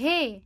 Hey,